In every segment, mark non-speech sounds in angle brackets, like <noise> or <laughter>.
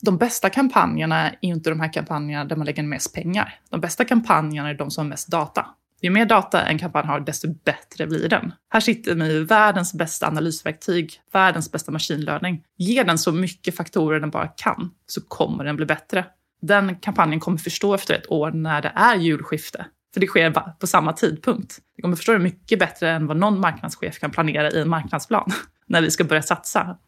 de bästa kampanjerna är inte de här kampanjerna där man lägger mest pengar. De bästa kampanjerna är de som har mest data. Ju mer data en kampanj har, desto bättre blir den. Här sitter med världens bästa analysverktyg, världens bästa machine learning. Ge den så mycket faktorer den bara kan, så kommer den bli bättre. Den kampanjen kommer förstå efter ett år när det är julskifte. För det sker på samma tidpunkt. Det kommer förstå det mycket bättre än vad någon marknadschef kan planera i en marknadsplan <laughs> när vi ska börja satsa.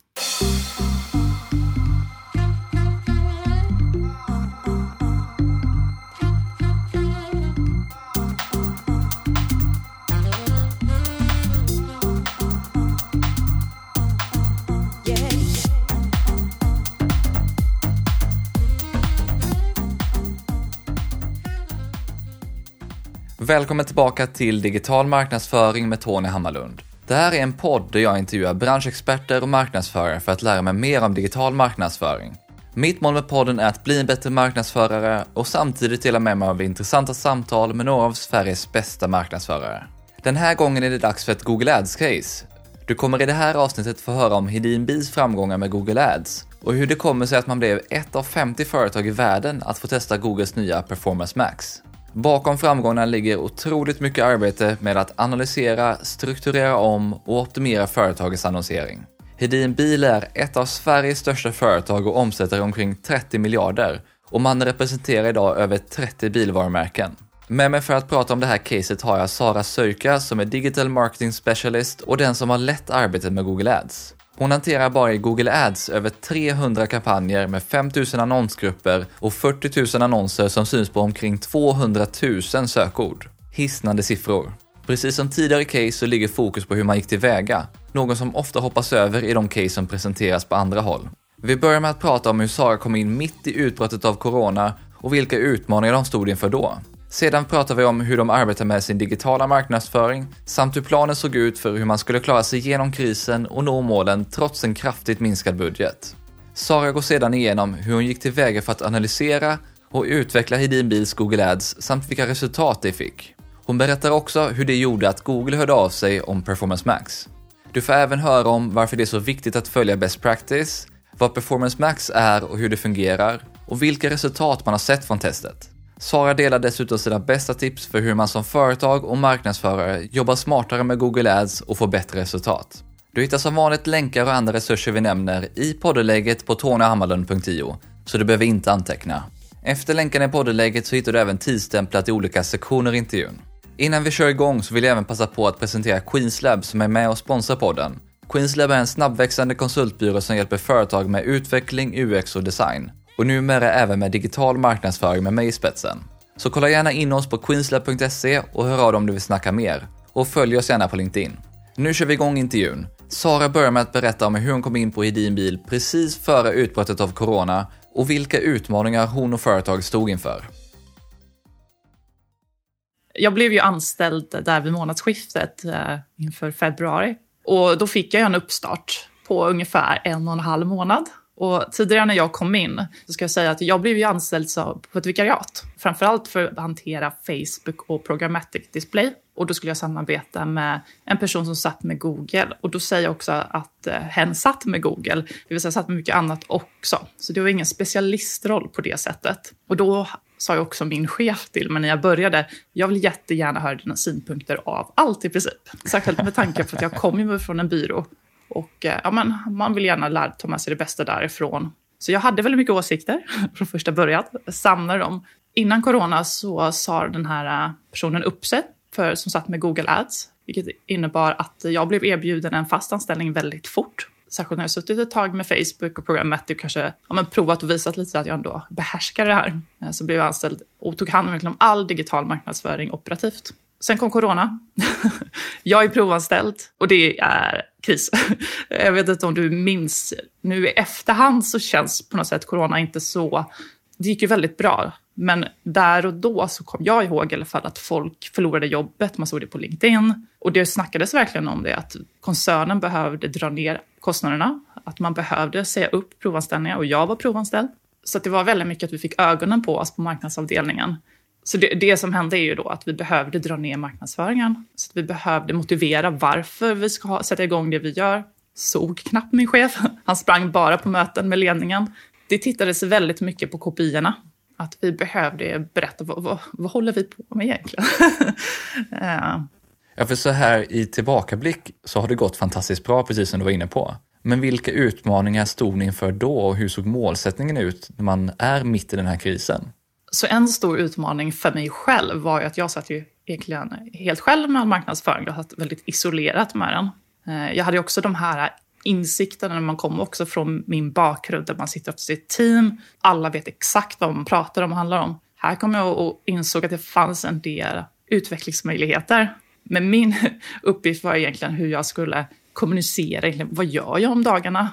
Välkommen tillbaka till Digital marknadsföring med Tony Hammarlund. Det här är en podd där jag intervjuar branschexperter och marknadsförare för att lära mig mer om digital marknadsföring. Mitt mål med podden är att bli en bättre marknadsförare och samtidigt dela med mig av intressanta samtal med några av Sveriges bästa marknadsförare. Den här gången är det dags för ett Google Ads-case. Du kommer i det här avsnittet få höra om Hedin Bis framgångar med Google Ads och hur det kommer sig att man blev ett av 50 företag i världen att få testa Googles nya Performance Max. Bakom framgångarna ligger otroligt mycket arbete med att analysera, strukturera om och optimera företagets annonsering. Hedin Bil är ett av Sveriges största företag och omsätter omkring 30 miljarder och man representerar idag över 30 bilvarumärken. Med mig för att prata om det här caset har jag Sara Söjka som är Digital Marketing Specialist och den som har lett arbetet med Google Ads. Hon hanterar bara i Google Ads över 300 kampanjer med 5000 annonsgrupper och 40 000 annonser som syns på omkring 200 000 sökord. Hisnande siffror. Precis som tidigare case så ligger fokus på hur man gick tillväga, något som ofta hoppas över i de case som presenteras på andra håll. Vi börjar med att prata om hur Sara kom in mitt i utbrottet av corona och vilka utmaningar de stod inför då. Sedan pratar vi om hur de arbetar med sin digitala marknadsföring samt hur planen såg ut för hur man skulle klara sig igenom krisen och nå målen trots en kraftigt minskad budget. Sara går sedan igenom hur hon gick tillväga för att analysera och utveckla Hedin Bils Google Ads samt vilka resultat det fick. Hon berättar också hur det gjorde att Google hörde av sig om Performance Max. Du får även höra om varför det är så viktigt att följa best practice, vad Performance Max är och hur det fungerar och vilka resultat man har sett från testet. Sara delar dessutom sina bästa tips för hur man som företag och marknadsförare jobbar smartare med Google Ads och får bättre resultat. Du hittar som vanligt länkar och andra resurser vi nämner i poddeläget på tonyhammarlund.io, så du behöver inte anteckna. Efter länkarna i poddeläget så hittar du även tidstämplat i olika sektioner i intervjun. Innan vi kör igång så vill jag även passa på att presentera Queenslab som är med och sponsrar podden. Queenslab är en snabbväxande konsultbyrå som hjälper företag med utveckling, UX och design och numera även med digital marknadsföring med mig i spetsen. Så kolla gärna in oss på queenslab.se och hör av dig om du vill snacka mer. Och följ oss gärna på LinkedIn. Nu kör vi igång intervjun. Sara börjar med att berätta om hur hon kom in på Hedin Bil precis före utbrottet av corona och vilka utmaningar hon och företaget stod inför. Jag blev ju anställd där vid månadsskiftet eh, inför februari och då fick jag en uppstart på ungefär en och en halv månad och tidigare när jag kom in så ska jag säga att jag blev ju anställd på ett vikariat. Framförallt för att hantera Facebook och programmatic display. Och då skulle jag samarbeta med en person som satt med Google. Och då säger jag också att eh, hen satt med Google, det vill säga satt med mycket annat också. Så det var ingen specialistroll på det sättet. Och då sa jag också min chef till mig när jag började, jag vill jättegärna höra dina synpunkter av allt i princip. Särskilt med tanke på att jag kommer från en byrå och eh, ja, men, man vill gärna lära, ta med sig det bästa därifrån. Så jag hade väldigt mycket åsikter <laughs> från första början, samlade dem. Innan corona så sa den här eh, personen upp sig för, som satt med Google Ads, vilket innebar att jag blev erbjuden en fast anställning väldigt fort. Särskilt när jag suttit ett tag med Facebook och programmet och kanske ja, men provat och visat lite att jag ändå behärskar det här. Eh, så blev jag anställd och tog hand om liksom all digital marknadsföring operativt. Sen kom corona. <laughs> jag är provanställd och det är kris. <laughs> Jag vet inte om du minns, nu i efterhand så känns på något sätt corona inte så... Det gick ju väldigt bra, men där och då så kom jag ihåg i alla fall att folk förlorade jobbet, man såg det på LinkedIn. Och det snackades verkligen om det, att koncernen behövde dra ner kostnaderna, att man behövde säga upp provanställningar och jag var provanställd. Så det var väldigt mycket att vi fick ögonen på oss på marknadsavdelningen. Så det, det, som hände är ju då att vi behövde dra ner marknadsföringen. Så vi behövde motivera varför vi ska sätta igång det vi gör. Såg knappt min chef. Han sprang bara på möten med ledningen. Det tittades väldigt mycket på kopiorna. Att vi behövde berätta vad, vad, vad håller vi på med egentligen? ja. <laughs> Eh. ja, för så här i tillbakablick så har det gått fantastiskt bra, precis som du var inne på. Men vilka utmaningar stod ni inför då och hur såg målsättningen ut när man är mitt i den här krisen? Så en stor utmaning för mig själv var ju att jag satt ju egentligen helt själv med marknadsföring. Jag satt väldigt isolerat med den. Eh, jag hade också de här insikterna när man kom också från min bakgrund där man sitter efter sitt team. Alla vet exakt vad man pratar om och handlar om. Här kom jag och insåg att det fanns en del utvecklingsmöjligheter. Men min <laughs> uppgift var egentligen hur jag skulle kommunicera. Vad gör jag om dagarna?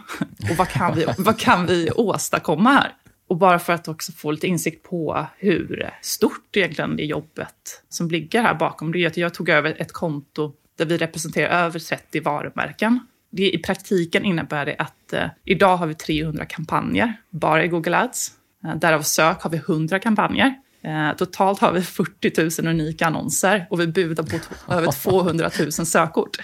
Och vad kan vi, vad kan vi åstadkomma här? Och bara för att också få lite insikt på hur stort egentligen det jobbet som ligger här bakom. Det är att jag tog över ett konto där vi representerar över 30 varumärken. Det, I praktiken innebär det att eh, idag har vi 300 kampanjer bara i Google Ads. Eh, därav sök har vi 100 kampanjer. Eh, totalt har vi 40 000 unika annonser och vi budar på över 200 000 sökord.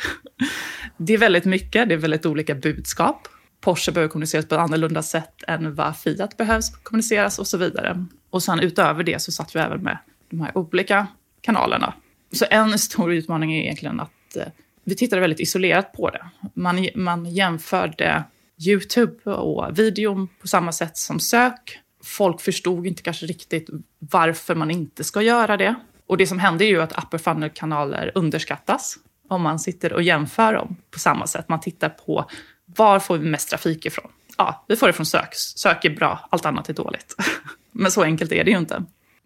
Det är väldigt mycket, det är väldigt olika budskap. Porsche behöver kommuniceras på ett annorlunda sätt än vad Fiat behövs kommuniceras och så vidare. Och sen utöver det så satt vi även med de här olika kanalerna. Så en stor utmaning är egentligen att eh, vi tittade väldigt isolerat på det. Man, man jämförde Youtube och videon på samma sätt som sök. Folk förstod inte kanske riktigt varför man inte ska göra det. Och det som hände är ju att upper funnel-kanaler underskattas om man sitter och jämför dem på samma sätt. Man tittar på var får vi mest trafik ifrån? Ja, vi får det från sök. Sök är bra, allt annat är dåligt. <laughs> Men så enkelt är det ju inte.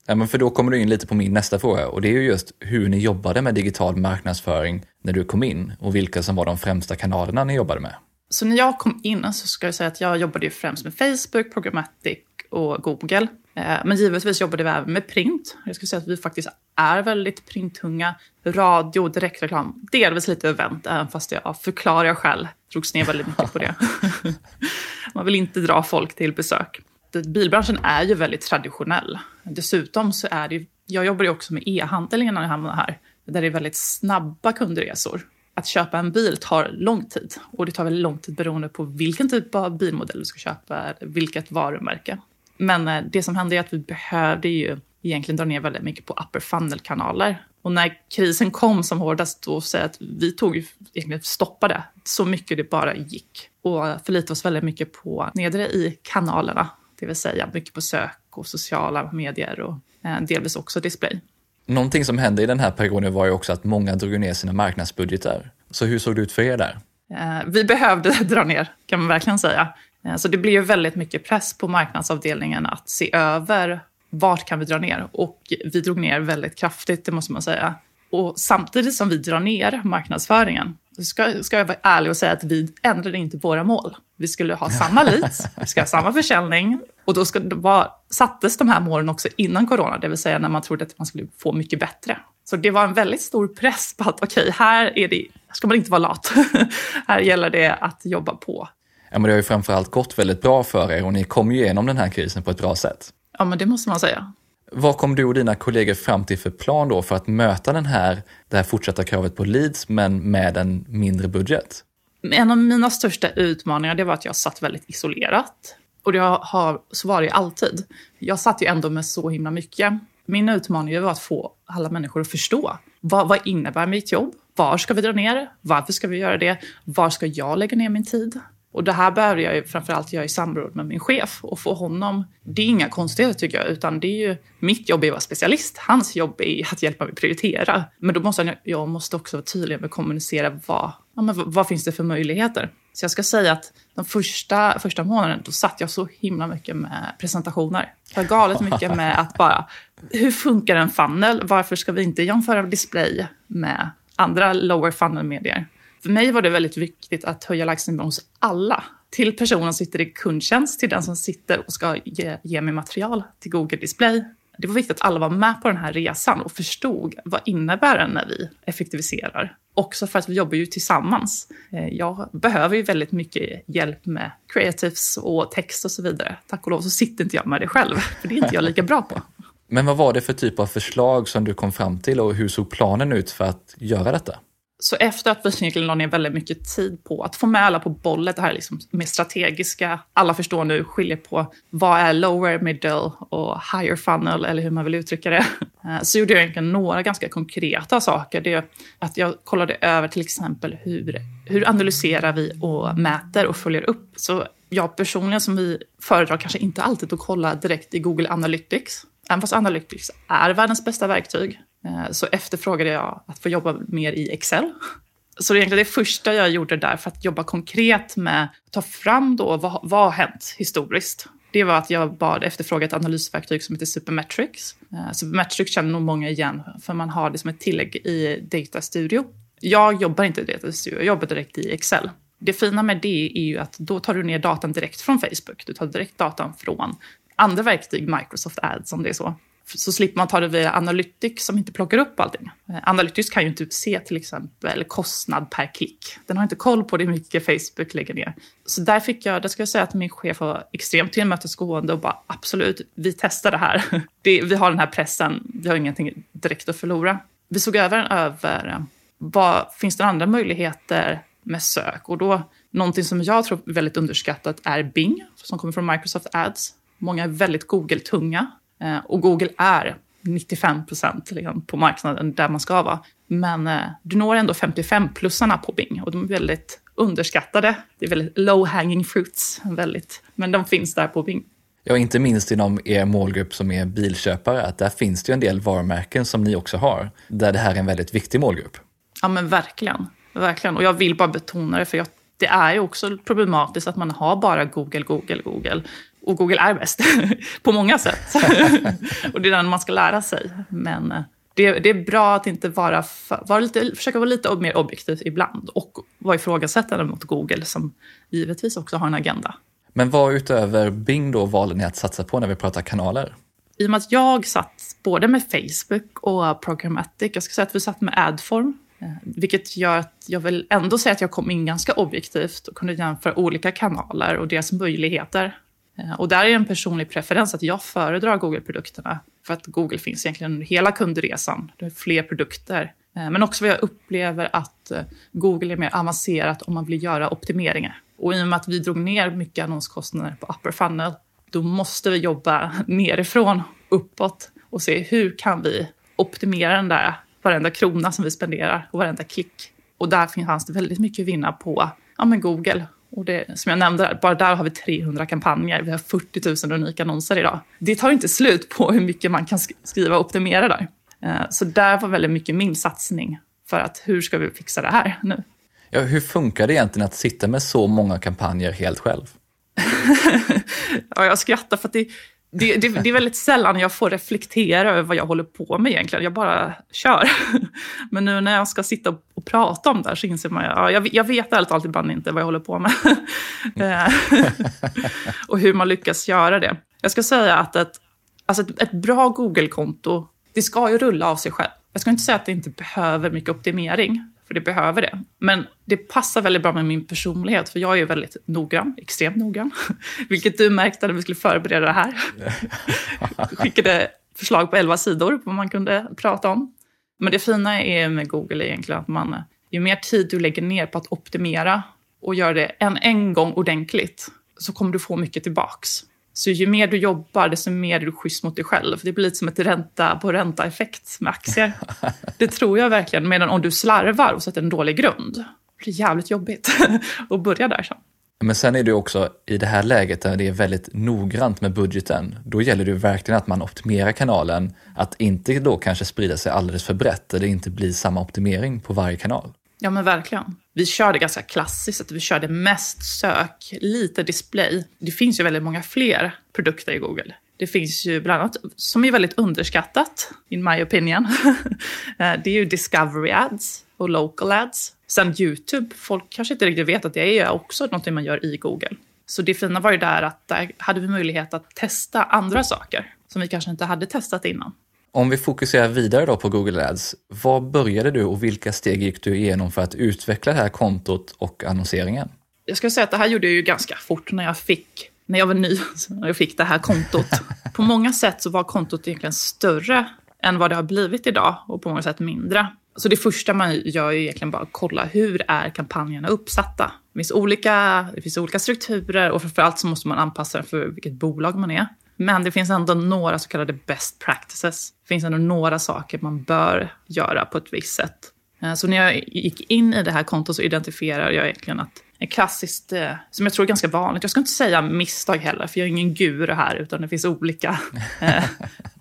Ja, men för då kommer du in lite på min nästa fråga och det är ju just hur ni jobbade med digital marknadsföring när du kom in och vilka som var de främsta kanalerna ni jobbade med. Så när jag kom in så ska jag säga att jag jobbade ju främst med Facebook, Programmatic och Google. Eh, men givetvis jobbade vi även med print. Jag skulle säga att vi faktiskt är väldigt printunga. Radio, direktreklam, delvis lite event, även fast jag förklarar jag själv drogs ner väldigt mycket på det. <laughs> Man vill inte dra folk till besök. Bilbranschen är ju väldigt traditionell. Dessutom så är det jag jobbar ju också med e-handel innan jag hamnade här, där det är väldigt snabba kundresor. Att köpa en bil tar lång tid och det tar väldigt lång tid beroende på vilken typ av bilmodell du ska köpa, vilket varumärke. Men eh, det som hände är att vi behövde ju egentligen dra ner väldigt mycket på upper funnel-kanaler. Och när krisen kom som hårdast, då säger att vi tog ju egentligen stoppade så mycket det bara gick. Och förlitade oss väldigt mycket på nedre i kanalerna, det vill säga mycket på sök och sociala medier och eh, delvis också display. Någonting som hände i den här perioden var ju också att många drog ner sina marknadsbudgetar. Så hur såg det ut för er där? Eh, vi behövde <laughs> dra ner, kan man verkligen säga. Eh, så det blev väldigt mycket press på marknadsavdelningen att se över vart kan vi dra ner? Och vi drog ner väldigt kraftigt, det måste man säga. Och samtidigt som vi drar ner marknadsföringen ska, ska jag vara ärlig och säga att vi ändrade inte våra mål. Vi skulle ha samma <laughs> leads, vi ska ha samma försäljning och då ska vara, sattes de här målen också innan corona, det vill säga när man trodde att man skulle få mycket bättre. Så det var en väldigt stor press på att okej, okay, här, är det, här ska man inte vara lat. <laughs> här gäller det att jobba på. Ja, men det har ju framförallt gått väldigt bra för er och ni kom ju igenom den här krisen på ett bra sätt. Ja, men det måste man säga. Vad kom du och dina kollegor fram till för plan då för att möta den här, det här fortsatta kravet på leads, men med en mindre budget? En av mina största utmaningar det var att jag satt väldigt isolerat. Och det har, så var det alltid. Jag satt ju ändå med så himla mycket. Min utmaning var att få alla människor att förstå. Vad, vad innebär mitt jobb? Var ska vi dra ner? Varför ska vi göra det? Var ska jag lägga ner min tid? Och det här behöver jag ju framförallt göra i samråd med min chef och få honom, det är inga konstigheter tycker jag, utan det är ju, mitt jobb är att vara specialist, hans jobb är att hjälpa mig prioritera. Men då måste jag, jag måste också vara tydlig med att kommunicera vad, ja, men vad, finns det för möjligheter. Så jag ska säga att de första, första månaden, då satt jag så himla mycket med presentationer. Det var galet mycket med att bara, hur funkar en funnel? Varför ska vi inte jämföra display med andra lower funnel-medier? För mig var det väldigt viktigt att höja likesnivån hos alla. Till personen som sitter i kundtjänst, till den som sitter och ska ge, ge mig material till Google Display. Det var viktigt att alla var med på den här resan och förstod vad innebär det när vi effektiviserar. Också för att vi jobbar ju tillsammans. Eh, jag behöver ju väldigt mycket hjälp med creatives och text och så vidare. Tack och lov så sitter inte jag med det själv, för det är inte jag lika bra på. Men vad var det för typ av förslag som du kom fram till och hur såg planen ut för att göra detta? Så efter att vi egentligen la ner väldigt mycket tid på att få med alla på bollen, det här liksom mer strategiska, alla förstår nu, skiljer på vad är lower, middle och higher funnel, eller hur man vill uttrycka det. Eh, så gjorde jag egentligen några ganska konkreta saker. Det är att jag kollade över till exempel hur, hur analyserar vi och mäter och följer upp. Så jag personligen som vi föredrar kanske inte alltid att kolla direkt i Google Analytics. Även fast Analytics är världens bästa verktyg Eh, så efterfrågade jag att få jobba mer i Excel. Så det egentligen det första jag gjorde där för att jobba konkret med att ta fram då vad, vad har hänt historiskt. Det var att jag bad efterfråga ett analysverktyg som heter Supermetrics. Eh, Supermetrics känner nog många igen för man har det som ett tillägg i Data Studio. Jag jobbar inte i Data Studio, jag jobbar direkt i Excel. Det fina med det är ju att då tar du ner datan direkt från Facebook. Du tar direkt datan från andra verktyg, Microsoft Ads om det är så så slipper man ta det via Analytics som inte plockar upp allting. Eh, Analytics kan ju inte se till exempel kostnad per klick. Den har inte koll på hur mycket Facebook lägger ner. Så där fick jag, där ska jag säga att min chef var extremt tillmötesgående och bara absolut, vi testar det här. <laughs> Det, vi har den här pressen, vi har ingenting direkt att förlora. Vi såg över den över vad finns det andra möjligheter med sök och då någonting som jag tror är väldigt underskattat är Bing som kommer från Microsoft Ads. Många är väldigt Google-tunga och Google är 95 procent liksom, på marknaden där man ska vara. Men eh, du når ändå 55-plussarna på Bing och de är väldigt underskattade. Det är väldigt low hanging fruits, väldigt, men de finns där på Bing. Ja, inte minst inom er målgrupp som är bilköpare, att där finns det ju en del varumärken som ni också har, där det här är en väldigt viktig målgrupp. Ja, men verkligen. Verkligen. Och jag vill bara betona det, för jag, det är ju också problematiskt att man har bara Google, Google, Google. Och Google är bäst <laughs> på många sätt. <laughs> och det är den man ska lära sig. Men eh, det, det är bra att inte vara, vara lite, försöka vara lite mer objektiv ibland och vara ifrågasättande mot Google som givetvis också har en agenda. Men vad utöver Bing då valde ni att satsa på när vi pratar kanaler? I och med att jag satt både med Facebook och Programmatic, jag ska säga att vi satt med Adform, eh, vilket gör att jag vill ändå säga att jag kom in ganska objektivt och kunde jämföra olika kanaler och deras möjligheter. Eh, och där är en personlig preferens att jag föredrar Google-produkterna. För att Google finns egentligen under hela kundresan. Det är fler produkter. Eh, men också vad jag upplever att eh, Google är mer avancerat om man vill göra optimeringar. Och i och med att vi drog ner mycket annonskostnader på upper funnel, då måste vi jobba <laughs> nerifrån uppåt och se hur kan vi optimera den där varenda krona som vi spenderar och varenda klick. Och där fanns det väldigt mycket att vinna på ja, men Google och det, som jag nämnde, bara där har vi 300 kampanjer. Vi har 40 000 unika annonser idag. Det tar inte slut på hur mycket man kan skriva och optimera där. Eh, så där var väldigt mycket min satsning för att hur ska vi fixa det här nu? Ja, hur funkar det egentligen att sitta med så många kampanjer helt själv? <laughs> ja, jag skrattar för att det, det, det, det, är väldigt sällan jag får reflektera över vad jag håller på med egentligen. Jag bara kör. <laughs> Men nu när jag ska sitta och prata om det här så inser man ja, jag, jag vet ärligt talat ibland inte vad jag håller på med. <laughs> Eh, <laughs> och hur man lyckas göra det. Jag ska säga att ett, alltså ett, ett bra Google-konto, det ska ju rulla av sig själv. Jag ska inte säga att det inte behöver mycket optimering för det behöver det. Men det passar väldigt bra med min personlighet, för jag är väldigt noggrann, extremt noggrann. <laughs> Vilket du märkte när vi skulle förbereda det här. <laughs> Skickade förslag på elva sidor på vad man kunde prata om. Men det fina är med Google är egentligen att man, ju mer tid du lägger ner på att optimera och gör det en, en gång ordentligt, så kommer du få mycket tillbaks. Så ju mer du jobbar, desto mer är du schysst mot dig själv. Det blir lite som ett ränta på ränta-effekt med aktier. <laughs> Det tror jag verkligen. Medan om du slarvar och sätter en dålig grund, det blir jävligt jobbigt <laughs> att börja där sen. Men sen är det också i det här läget där det är väldigt noggrant med budgeten, då gäller det verkligen att man optimerar kanalen, att inte då kanske sprida sig alldeles för brett eller inte bli samma optimering på varje kanal. Ja men verkligen. Vi körde ganska klassiskt, att vi körde mest sök, lite display. Det finns ju väldigt många fler produkter i Google. Det finns ju bland annat, som är väldigt underskattat, in my opinion, <laughs> eh, det är ju Discovery Ads och Local Ads. Sen YouTube, folk kanske inte riktigt vet att det är också någonting man gör i Google. Så det fina var ju där att där hade vi möjlighet att testa andra saker som vi kanske inte hade testat innan. Om vi fokuserar vidare då på Google Ads, var började du och vilka steg gick du igenom för att utveckla det här kontot och annonseringen? Jag ska säga att det här gjorde jag ju ganska fort när jag fick, när jag var ny, <laughs> när jag fick det här kontot. <laughs> På många sätt så var kontot egentligen större än vad det har blivit idag och på många sätt mindre. Så det första man gör är egentligen bara att kolla hur är kampanjerna uppsatta. Det finns olika, det finns olika strukturer och framförallt så måste man anpassa den för vilket bolag man är. Men det finns ändå några så kallade best practices. Finns ändå några saker man bör göra på ett visst sätt. Eh, så när jag gick in i det här kontot så identifierar jag egentligen att ett klassiskt, eh, som jag tror är ganska vanligt, jag ska inte säga misstag heller, för jag är ingen guru här, utan det finns olika <laughs> eh,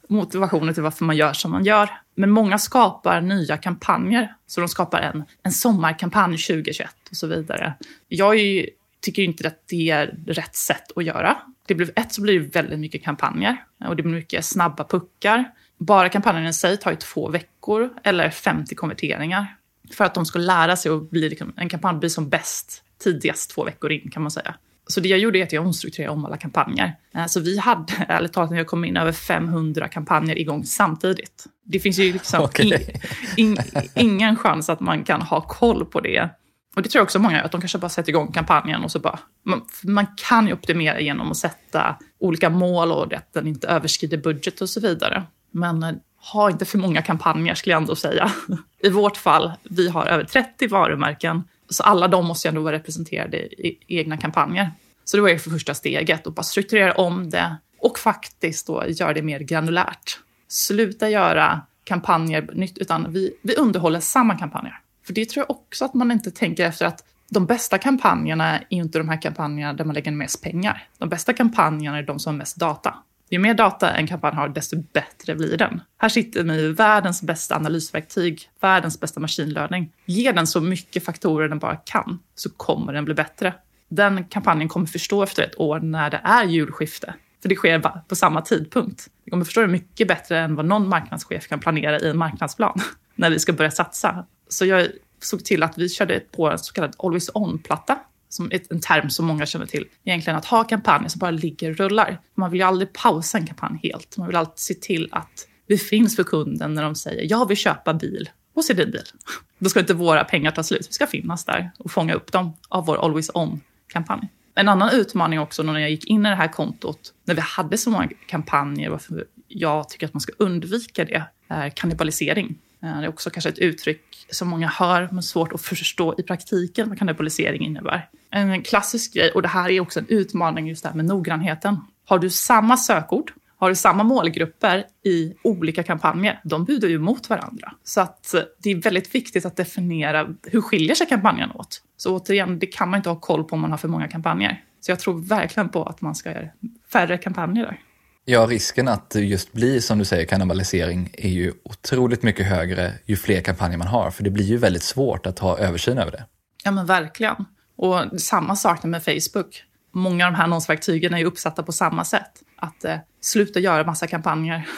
motivationer till varför man gör som man gör. Men många skapar nya kampanjer, så de skapar en, en sommarkampanj 2021 och så vidare. Jag ju, tycker inte att det är rätt sätt att göra. Det blir, ett så blir det väldigt mycket kampanjer och det blir mycket snabba puckar. Bara kampanjen i sig tar ju två veckor eller 50 konverteringar för att de ska lära sig att bli, liksom, en kampanj blir som bäst tidigast två veckor in kan man säga. Så det jag gjorde är att jag omstrukturerade om alla kampanjer. Eh, så vi hade, <laughs> ärligt talat, när jag kom in, över 500 kampanjer igång samtidigt. Det finns ju liksom <laughs> okay. in, in, ingen chans att man kan ha koll på det. Och det tror jag också många att de kanske bara sätter igång kampanjen och så bara... Man, man kan ju optimera genom att sätta olika mål och att den inte överskrider budget och så vidare. Men eh, ha inte för många kampanjer skulle jag ändå säga. <laughs> I vårt fall, vi har över 30 varumärken, så alla de måste ju ändå vara representerade i egna kampanjer. Så det var ju för första steget, att bara strukturera om det och faktiskt då göra det mer granulärt. Sluta göra kampanjer nytt, utan vi, vi underhåller samma kampanjer. För det tror jag också att man inte tänker efter att de bästa kampanjerna är inte de här kampanjerna där man lägger mest pengar. De bästa kampanjerna är de som har mest data. Ju mer data en kampanj har, desto bättre blir den. Här sitter vi med världens bästa analysverktyg, världens bästa machine learning. Ge den så mycket faktorer den bara kan, så kommer den bli bättre. Den kampanjen kommer förstå efter ett år när det är julskifte. För det sker på samma tidpunkt. Vi kommer förstå det mycket bättre än vad någon marknadschef kan planera i en marknadsplan <laughs> när vi ska börja satsa. Så jag såg till att vi körde på en så kallad always on-platta som en term som många känner till, egentligen att ha kampanjer som bara ligger och rullar. Man vill ju aldrig pausa en kampanj helt. Man vill alltid se till att vi finns för kunden när de säger jag vill köpa bil. Och se din bil. Då ska inte våra pengar ta slut. Vi ska finnas där och fånga upp dem av vår Always On-kampanj. En annan utmaning också när jag gick in i det här kontot, när vi hade så många kampanjer, varför jag tycker att man ska undvika det, är kannibalisering. Eh, det är också kanske ett uttryck som många hör, men svårt att förstå i praktiken vad kannibalisering innebär. En klassisk grej, och det här är också en utmaning just det här med noggrannheten. Har du samma sökord, har du samma målgrupper i olika kampanjer, de budar ju mot varandra. Så att eh, det är väldigt viktigt att definiera hur skiljer sig kampanjen åt. Så återigen, det kan man inte ha koll på om man har för många kampanjer. Så jag tror verkligen på att man ska göra färre kampanjer där. Ja, risken att det just blir, som du säger, kannibalisering är ju otroligt mycket högre ju fler kampanjer man har, för det blir ju väldigt svårt att ha översyn över det. Ja, men verkligen. Och samma sak med Facebook. Många av de här annonsverktygen är ju uppsatta på samma sätt. Att eh, sluta göra massa kampanjer,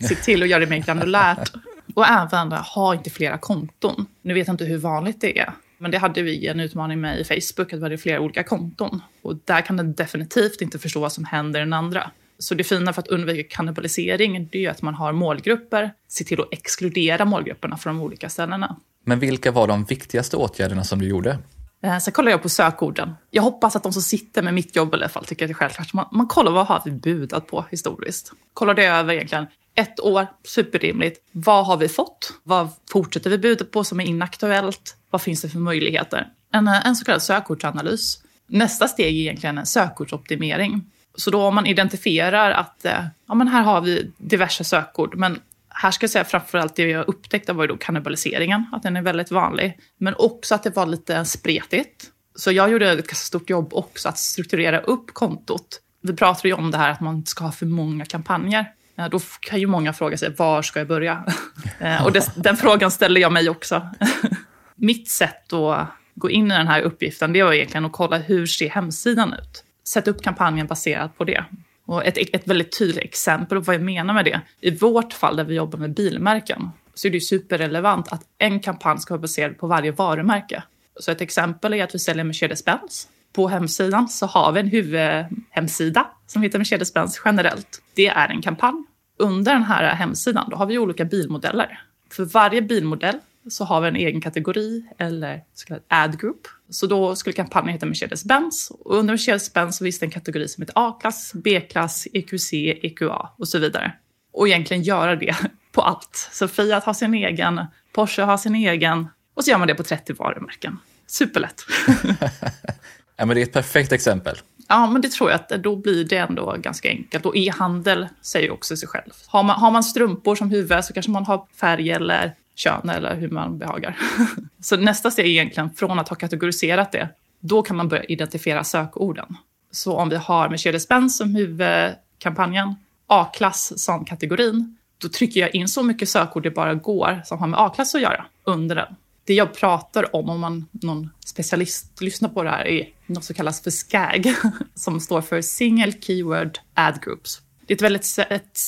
<laughs> se till att göra det mer granulärt. Och även eh, ha inte flera konton. Nu vet jag inte hur vanligt det är, men det hade vi en utmaning med i Facebook, att vi hade flera olika konton. Och där kan den definitivt inte förstå vad som händer i den andra. Så det fina för att undvika kannibalisering det är att man har målgrupper, se till att exkludera målgrupperna från de olika ställena. Men vilka var de viktigaste åtgärderna som du gjorde? Eh, sen kollar jag på sökorden. Jag hoppas att de som sitter med mitt jobb i alla fall tycker att det är självklart. Man, man kollar vad har vi budat på historiskt. Kollar det över egentligen ett år, superrimligt. Vad har vi fått? Vad fortsätter vi buda på som är inaktuellt? Vad finns det för möjligheter? En, eh, en så kallad sökordsanalys. Nästa steg är egentligen en sökordsoptimering. Så då om man identifierar att eh, ja, men här har vi diverse sökord, men här ska jag säga framförallt det jag upptäckte var ju då kannibaliseringen, att den är väldigt vanlig. Men också att det var lite spretigt. Så jag gjorde ett ganska stort jobb också att strukturera upp kontot. Vi pratar ju om det här att man ska ha för många kampanjer. Eh, då kan ju många fråga sig, var ska jag börja? <laughs> Eh, och det, den frågan ställer jag mig också. <laughs> Mitt sätt att gå in i den här uppgiften, det var egentligen att kolla hur ser hemsidan ut? Sätta upp kampanjen baserat på det. Och ett, ett väldigt tydligt exempel på vad jag menar med det. I vårt fall där vi jobbar med bilmärken så är det superrelevant att en kampanj ska vara baserad på varje varumärke. Så ett exempel är att vi säljer Mercedes-Benz. På hemsidan så har vi en huvudhemsida som heter Mercedes-Benz generellt. Det är en kampanj. Under den här hemsidan då har vi olika bilmodeller. För varje bilmodell så har vi en egen kategori eller så kallad ad group. Så då skulle kampanjen heta Mercedes-Benz och under Mercedes-Benz finns det en kategori som heter A-klass, B-klass, EQC, EQA och så vidare. Och egentligen göra det <laughs> på allt. Så Fiat har sin egen Porsche har sin egen. Och så gör man det på 30 varumärken. Superlätt. <laughs> ja, men det är ett perfekt exempel. Ja, men det tror jag att då blir det ändå ganska enkelt. Och e-handel säger också sig själv. Har man, har man strumpor som huvud så kanske man har färg eller kön eller hur man behagar. <laughs> så nästa steg är egentligen från att ha kategoriserat det, då kan man börja identifiera sökorden. Så om vi har Mercedes-Benz som huvudkampanjen, A-klass som kategorin, då trycker jag in så mycket sökord det bara går som har med A-klass att göra under den. Det jag pratar om, om man, någon specialist lyssnar på det här, är något som kallas för SCAG, <laughs> som står för Single Keyword Ad Groups. Det är ett väldigt ett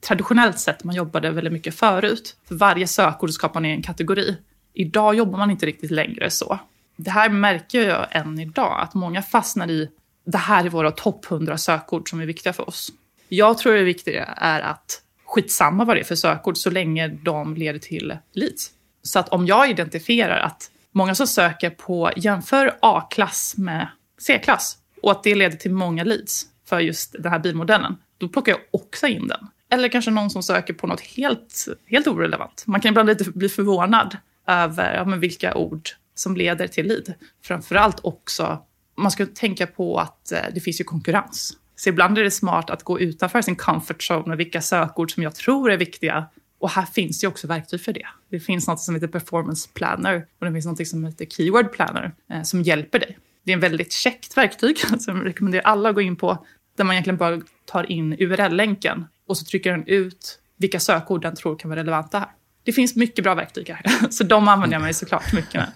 traditionellt sätt man jobbade väldigt mycket förut. För varje sökord skapar man en kategori. Idag jobbar man inte riktigt längre så. Det här märker jag än idag, att många fastnar i det här är våra topp 100 sökord som är viktiga för oss. Jag tror det viktiga är att skitsamma vad det är för sökord så länge de leder till leads. Så att om jag identifierar att många som söker på jämför A-klass med C-klass och att det leder till många leads för just den här bilmodellen, då plockar jag också in den. Eller kanske någon som söker på något helt, helt orelevant. Man kan ibland lite bli förvånad över ja, men vilka ord som leder till lead. Framförallt också, man ska tänka på att eh, det finns ju konkurrens. Så ibland är det smart att gå utanför sin comfort zone med vilka sökord som jag tror är viktiga. Och här finns ju också verktyg för det. Det finns något som heter performance planner och det finns något som heter keyword planner eh, som hjälper dig. Det är en väldigt käckt verktyg <laughs> som jag rekommenderar alla att gå in på där man egentligen bara tar in URL-länken och så trycker den ut vilka sökord den tror kan vara relevanta här. Det finns mycket bra verktyg här, <laughs> så de använder jag mig såklart mycket med.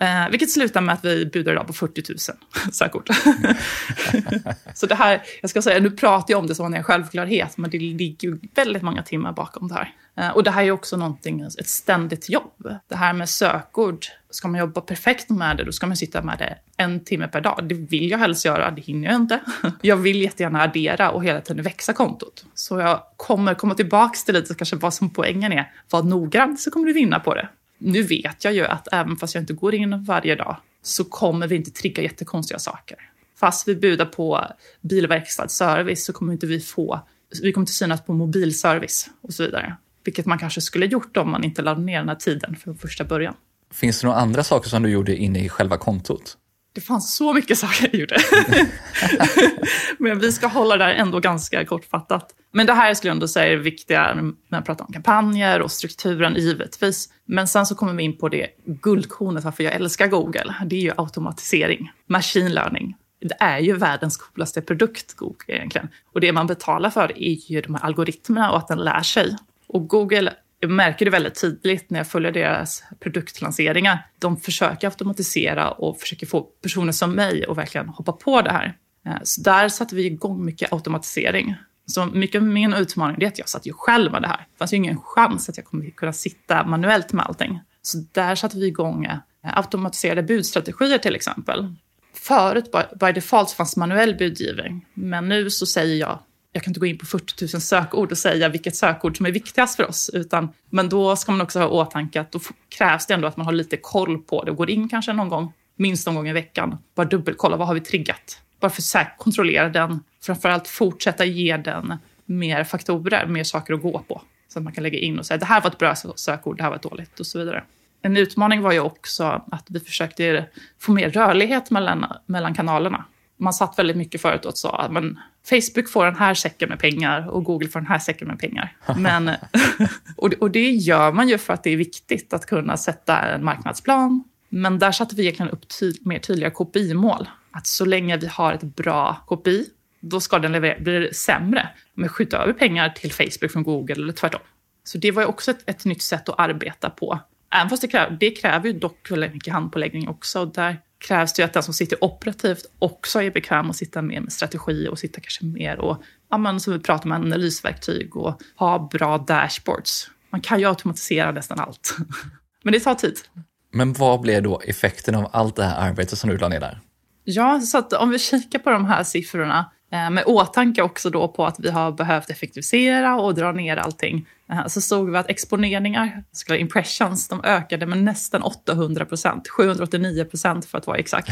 Eh, vilket slutar med att vi budar idag på 40 000 <laughs> sökord. <laughs> så det här, jag ska säga, nu pratar jag om det som en självklarhet, men det ligger väldigt många timmar bakom det här. Eh, och det här är också någonting, alltså, ett ständigt jobb. Det här med sökord, ska man jobba perfekt med det, då ska man sitta med det en timme per dag. Det vill jag helst göra, det hinner jag inte. <laughs> Jag vill jättegärna addera och hela tiden växa kontot. Så jag kommer komma tillbaka till lite kanske vad som poängen är. Var noggrann så kommer du vinna på det. Nu vet jag ju att även fast jag inte går in varje dag så kommer vi inte trigga jättekonstiga saker. Fast vi budar på bilverkstadsservice så kommer inte vi få, vi kommer inte synas på mobilservice och så vidare. Vilket man kanske skulle gjort om man inte lade ner den här tiden från första början. Finns det några andra saker som du gjorde inne i själva kontot? Det fanns så mycket <laughs> saker jag gjorde. <laughs> Men vi ska hålla det här ändå ganska kortfattat. Men det här skulle jag ändå säga är viktiga när man pratar om kampanjer och strukturen, givetvis. Men sen så kommer vi in på det guldkornet varför jag älskar Google. Det är ju automatisering, machine learning. Det är ju världens coolaste produkt, Google egentligen. Och det man betalar för är ju de här algoritmerna och att den lär sig. Och Google jag märker det väldigt tydligt när jag följer deras produktlanseringar. De försöker automatisera och försöker få personer som mig att verkligen hoppa på det här. Eh, så där satte vi igång mycket automatisering. Så mycket av min utmaning är att jag satt ju själv med det här. Det fanns ju ingen chans att jag kommer kunna sitta manuellt med allting. Så där satte vi igång eh, automatiserade budstrategier till exempel. Förut by default fanns manuell budgivning, men nu så säger jag jag kan inte gå in på 40 000 sökord och säga vilket sökord som är viktigast för oss. Utan, men då ska man också ha i åtanke att då krävs det ändå att man har lite koll på det och går in kanske någon gång, minst någon gång i veckan. Bara dubbelkolla, vad har vi triggat? Bara för att kontrollera den. Framförallt fortsätta ge den mer faktorer, mer saker att gå på. Så att man kan lägga in och säga det här var ett bra sökord, det här var ett dåligt och så vidare. En utmaning var ju också att vi försökte få mer rörlighet mellan, mellan kanalerna man satt väldigt mycket förut och sa att Facebook får den här säcken med pengar och Google får den här säcken med pengar. <laughs> Men, <laughs> och det gör man ju för att det är viktigt att kunna sätta en marknadsplan. Men där satte vi egentligen upp ty mer tydliga KPI-mål. Att så länge vi har ett bra KPI, då ska den leverera, blir det sämre. Men skjuta över pengar till Facebook från Google eller tvärtom. Så det var ju också ett, ett nytt sätt att arbeta på. Även fast det, kräver, det kräver ju dock väldigt mycket handpåläggning också. Och där krävs det ju att den som sitter operativt också är bekväm att sitta mer med strategi och sitta kanske mer och, ja, men, som vi pratar om, analysverktyg och ha bra dashboards. Man kan ju automatisera nästan allt. <laughs> men det tar tid. Men vad blev då effekten av allt det här arbetet som du la ner där? Ja, så att om vi kikar på de här siffrorna med åtanke också då på att vi har behövt effektivisera och dra ner allting. Eh, så såg vi att exponeringar, så kallade impressions, de ökade med nästan 800 procent. 789 procent för att vara exakt.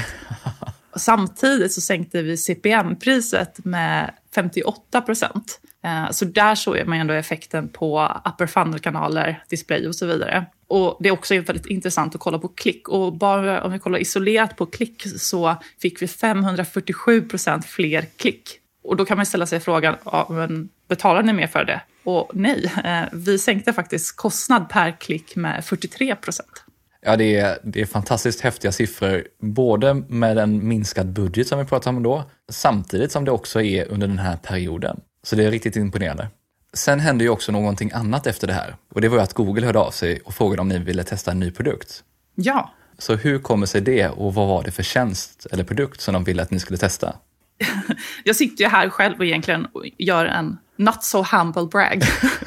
Och <laughs> samtidigt så sänkte vi CPM-priset med 58 procent. Eh, så där såg man ändå effekten på upper funnel-kanaler, display och så vidare. Och det är också väldigt intressant att kolla på klick. Och bara om vi kollar isolerat på klick så fick vi 547 procent fler klick. Och då kan man ställa sig frågan, ja, men betalar ni mer för det? Och nej, eh, vi sänkte faktiskt kostnad per klick med 43 procent. Ja, det är, det är fantastiskt häftiga siffror, både med en minskad budget som vi pratade om då, samtidigt som det också är under den här perioden. Så det är riktigt imponerande. Sen hände ju också någonting annat efter det här och det var ju att Google hörde av sig och frågade om ni ville testa en ny produkt. Ja. Så hur kommer sig det och vad var det för tjänst eller produkt som de ville att ni skulle testa? <laughs> Jag sitter ju här själv och egentligen gör en not so humble brag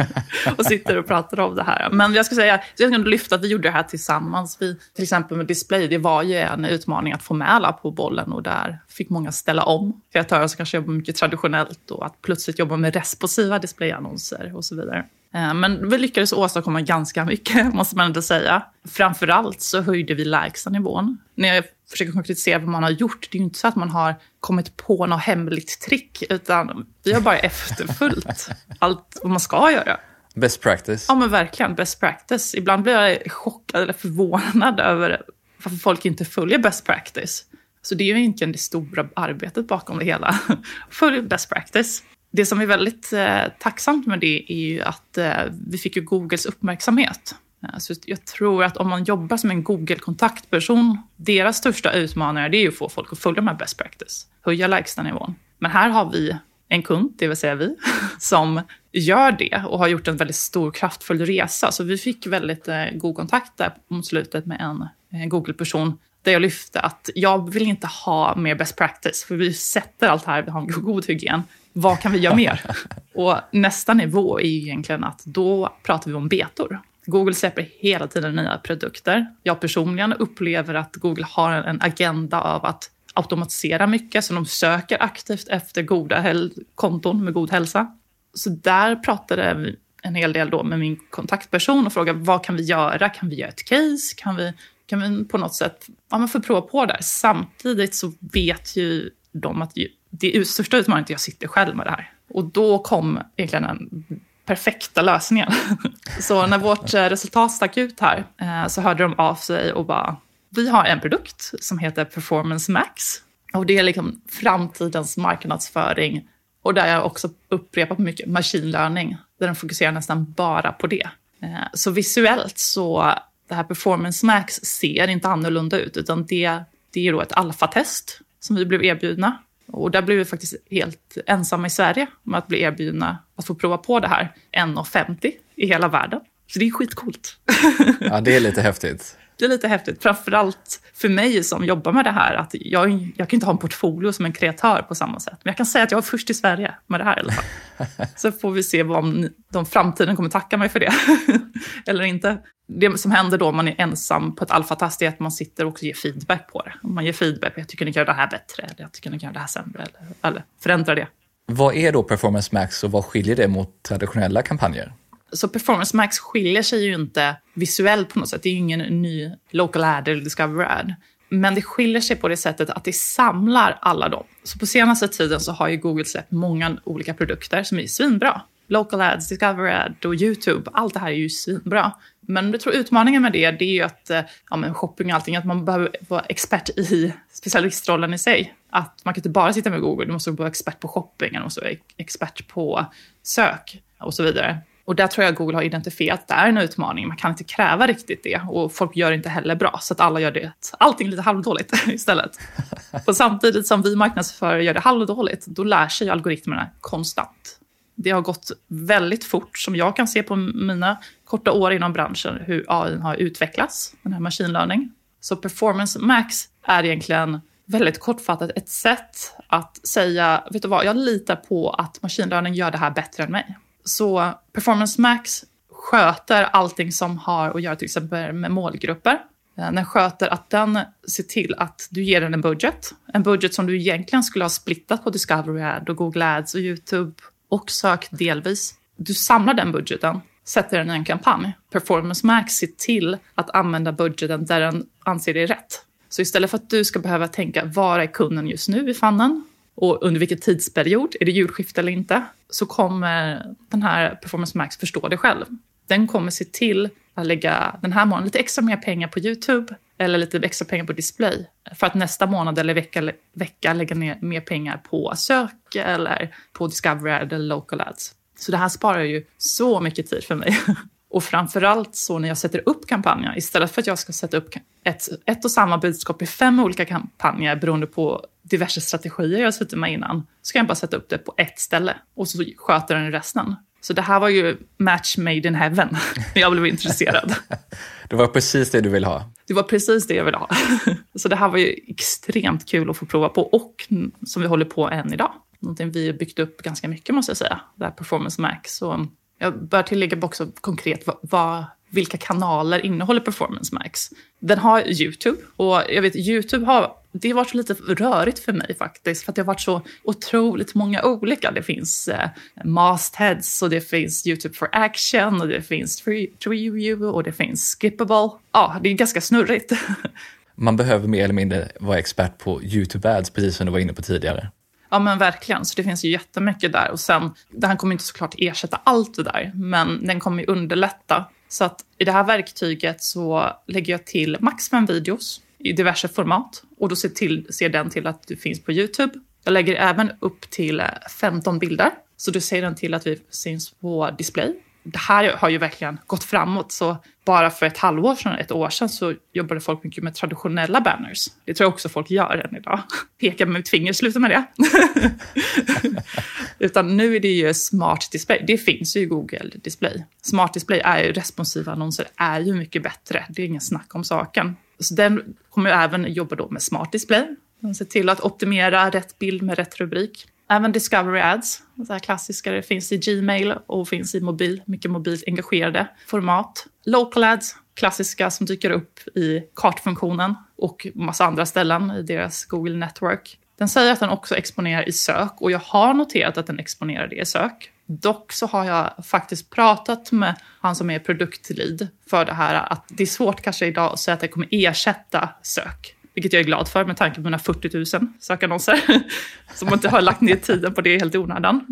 <laughs> och sitter och pratar om det här. Men jag ska säga, jag ska lyfta att vi gjorde det här tillsammans. Vi, till exempel med display, det var ju en utmaning att få med alla på bollen och där fick många ställa om. Kreatörer som kanske jobbar mycket traditionellt och att plötsligt jobba med responsiva displayannonser och så vidare. Eh, men vi lyckades åstadkomma ganska mycket, <laughs> måste man ändå säga. Framförallt så höjde vi lägsta nivån. När jag försöker konkretisera vad man har gjort, det är ju inte så att man har kommit på något hemligt trick, utan vi har bara efterföljt <laughs> allt vad man ska göra. Best practice. Ja, men verkligen. Best practice. Ibland blir jag chockad eller förvånad över varför folk inte följer best practice. Så det är ju egentligen det stora arbetet bakom det hela. <laughs> Följ best practice. Det som är väldigt eh, tacksamt med det är ju att eh, vi fick ju Googles uppmärksamhet. Eh, så jag tror att om man jobbar som en Google-kontaktperson, deras största utmaningar är ju att få folk att följa med best practice, höja lägstanivån. Men här har vi en kund, det vill säga vi, <laughs> som gör det och har gjort en väldigt stor kraftfull resa. Så vi fick väldigt eh, god kontakt där mot slutet med en eh, Google-person där jag lyfte att jag vill inte ha mer best practice, för vi sätter allt här, vi har en god hygien. Vad kan vi göra mer? <laughs> och nästa nivå är ju egentligen att då pratar vi om betor. Google släpper hela tiden nya produkter. Jag personligen upplever att Google har en agenda av att automatisera mycket, så de söker aktivt efter goda konton med god hälsa. Så där pratade vi en hel del då med min kontaktperson och frågade vad kan vi göra? Kan vi göra ett case? Kan vi, kan vi på något sätt ja, men få prova på där? Samtidigt så vet ju de att det är största utmaningen att jag sitter själv med det här. Och då kom egentligen en perfekta lösningen. så när vårt eh, resultat stack ut här eh, så hörde de av sig och bara, vi har en produkt som heter Performance Max. Och det är liksom framtidens marknadsföring. Och där jag också upprepat mycket machine learning, där den fokuserar nästan bara på det. Eh, så visuellt så, det här Performance Max ser inte annorlunda ut, utan det, det är då ett alfatest som vi blev erbjudna. Och där blev vi faktiskt helt ensamma i Sverige med att bli erbjudna att få prova på det här. 1,50 i hela världen. Så det är skitcoolt. <laughs> Ja, det är lite häftigt. Det är lite häftigt, framförallt för mig som jobbar med det här. Att jag, jag kan inte ha en portfolio som en kreatör på samma sätt. Men jag kan säga att jag är först i Sverige med det här i alla fall. <laughs> Så får vi se om de framtiden kommer tacka mig för det. <laughs> Eller inte. Det som händer då om man är ensam på ett alfatest är att man sitter och ger feedback på det. Man ger feedback, jag tycker ni kan göra det här bättre, eller jag tycker ni kan göra det här sämre, eller, eller förändra det. Vad är då Performance Max och vad skiljer det mot traditionella kampanjer? Så Performance Max skiljer sig ju inte visuellt på något sätt. Det är ju ingen ny local ad eller discover ad. Men det skiljer sig på det sättet att det samlar alla dem. Så på senaste tiden så har ju Google släppt många olika produkter som är svinbra. Local ads, discover ad och YouTube, allt det här är ju svinbra. Men jag tror utmaningen med det, det är ju att eh, ja, men shopping och allting, att man behöver vara expert i specialistrollen i sig. Att man kan inte bara sitta med Google, du måste vara expert på shopping, du måste vara expert på sök och så vidare. Och där tror jag Google har identifierat att det är en utmaning. Man kan inte kräva riktigt det och folk gör det inte heller bra. Så att alla gör det, allting lite halvdåligt <laughs> istället. och samtidigt som vi marknadsförare gör det halvdåligt, då lär sig algoritmerna konstant. Det har gått väldigt fort, som jag kan se på mina korta år inom branschen, hur AI har utvecklats, den här machine learning. Så Performance Max är egentligen väldigt kortfattat ett sätt att säga, vet du vad, jag litar på att machine learning gör det här bättre än mig. Så Performance Max sköter allting som har att göra till exempel med målgrupper. Eh, den sköter att den ser till att du ger den en budget. En budget som du egentligen skulle ha splittat på Discovery Ad och Google Ads och YouTube och sök delvis. Du samlar den budgeten, sätter den i en kampanj. Performance Max ser till att använda budgeten där den anser det är rätt. Så istället för att du ska behöva tänka, var är kunden just nu i fannen? och under vilken tidsperiod, är det julskifte eller inte, så kommer den här Performance Max förstå det själv. Den kommer se till att lägga den här månaden lite extra mer pengar på YouTube eller lite extra pengar på display för att nästa månad eller vecka, vecka lägga ner mer pengar på sök eller på Discovery eller Local Ads. Så det här sparar ju så mycket tid för mig. <laughs> Och framförallt så när jag sätter upp kampanjer, istället för att jag ska sätta upp ett, ett och samma budskap i fem olika kampanjer beroende på diverse strategier jag har suttit med innan, så kan jag bara sätta upp det på ett ställe och så sköter den resten. Så det här var ju match made in heaven när <laughs> jag blev intresserad. <laughs> det var precis det du ville ha. Det var precis det jag ville ha. <laughs> Så det här var ju extremt kul att få prova på och som vi håller på än idag. Någonting vi har byggt upp ganska mycket måste jag säga, det här Performance Mac. Så jag bör tillägga också konkret vad, vad, vilka kanaler innehåller Performance Max. Den har YouTube och jag vet YouTube har det har varit lite rörigt för mig faktiskt, för att det har varit så otroligt många olika. Det finns eh, mastheads och det finns YouTube for action och det finns tree view och det finns skippable. Ja, det är ganska snurrigt. <laughs> Man behöver mer eller mindre vara expert på YouTube ads, precis som du var inne på tidigare. Ja men verkligen, så det finns ju jättemycket där. Och sen, här kommer inte såklart ersätta allt det där, men den kommer ju underlätta. Så att i det här verktyget så lägger jag till max fem videos i diverse format. Och då ser, till, ser den till att du finns på Youtube. Jag lägger även upp till eh, 15 bilder, så då ser den till att vi syns på display det här har ju verkligen gått framåt. Så bara för ett halvår sedan, ett år sedan, så jobbade folk mycket med traditionella banners. Det tror jag också folk gör än idag. <laughs> Peka med mitt finger, sluta med det. <laughs> Utan nu är det ju smart display. Det finns ju i Google Display. Smart display är ju responsiva annonser, är ju mycket bättre. Det är ingen snack om saken. Så den kommer ju även jobba då med smart display. Den ser till att optimera rätt bild med rätt rubrik. Även Discovery Ads, så här klassiska, det finns i Gmail och finns i mobil, mycket mobilt engagerade format. Local Ads, klassiska som dyker upp i kartfunktionen och massa andra ställen i deras Google Network. Den säger att den också exponerar i sök och jag har noterat att den exponerar det i sök. Dock så har jag faktiskt pratat med han som är produktlead för det här att det är svårt kanske idag att säga att det kommer ersätta sök. Vilket jag är glad för med tanke på mina 40 000 sökannonser. <laughs> Som inte har lagt ner tiden på det helt i onödan.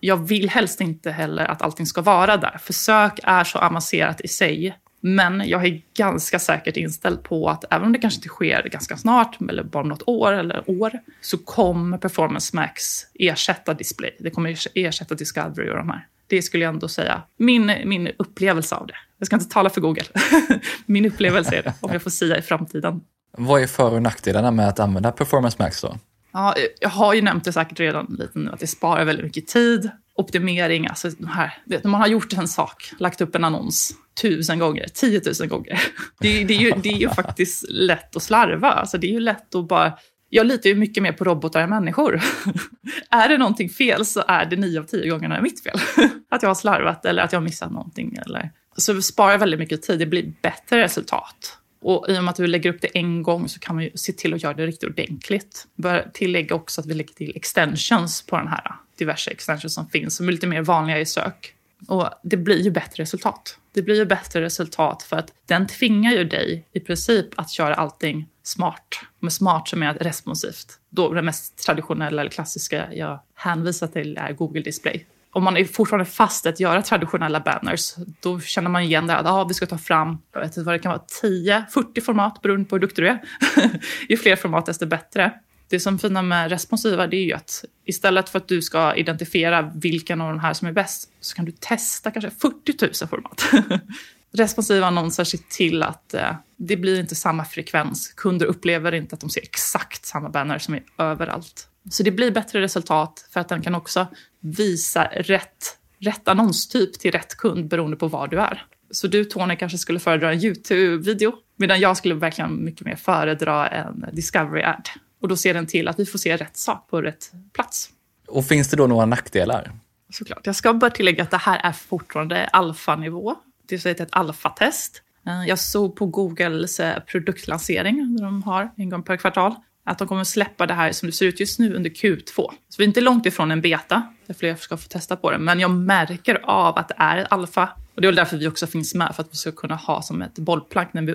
Jag vill helst inte heller att allting ska vara där. För sök är så avancerat i sig. Men jag är ganska säkert inställd på att även om det kanske inte sker ganska snart, eller bara om något år eller år, så kommer Performance Max ersätta display. Det kommer ersätta Discovery och de här. Det skulle jag ändå säga. Min, min upplevelse av det. Jag ska inte tala för Google. <laughs> min upplevelse är det, om jag får säga i framtiden. Vad är för och nackdelarna med att använda Performance Max då? Ja, jag har ju nämnt det säkert redan lite nu, att det sparar väldigt mycket tid. Optimering, alltså de här, vet, när man har gjort en sak, lagt upp en annons tusen gånger, tiotusen gånger. <laughs> Det, det, är ju, det är ju <laughs> faktiskt lätt att slarva. Alltså det är ju lätt att bara... Jag litar ju mycket mer på robotar än människor. <laughs> är det någonting fel så är det nio av tio gångerna mitt fel. att jag har slarvat eller att jag har missat någonting. Eller... Så sparar väldigt mycket tid, det blir bättre resultat. Och i och med att vi lägger upp det en gång så kan man ju se till att göra det riktigt ordentligt. Bör tillägga också att vi lägger till extensions på den här, diverse extensions som finns, som är lite mer vanliga i sök. Och det blir ju bättre resultat. Det blir ju bättre resultat för att den tvingar ju dig i princip att göra allting smart. Med smart som är responsivt. Då det mest traditionella eller klassiska jag hänvisar till är Google Display om man är fortfarande fast att göra traditionella banners, då känner man igen det att ah, vi ska ta fram, jag vet inte vad det kan vara, 10, 40 format beroende på hur duktig du är. <laughs> Ju fler format desto bättre. Det som är fina med responsiva det är ju att istället för att du ska identifiera vilken av de här som är bäst så kan du testa kanske 40 000 format. <laughs> responsiva annonser ser till att eh, det blir inte samma frekvens. Kunder upplever inte att de ser exakt samma banner som är överallt. Så det blir bättre resultat för att den kan också visa rätt, rätt annonstyp till rätt kund beroende på var du är. Så du Tony kanske skulle föredra en YouTube-video medan jag skulle verkligen mycket mer föredra en Discovery-ad. Och då ser den till att vi får se rätt sak på rätt plats. Och finns det då några nackdelar? Såklart. Jag ska bara tillägga att det här är fortfarande alfanivå. Det säga ett alfatest. Eh, jag såg på Googles eh, produktlansering, de har en gång per kvartal att de kommer släppa det här som det ser ut just nu under Q2. Så vi är inte långt ifrån en beta, där fler ska få testa på det. Men jag märker av att det är ett alfa. Och det är väl därför vi också finns med, för att vi ska kunna ha som ett bollplank när vi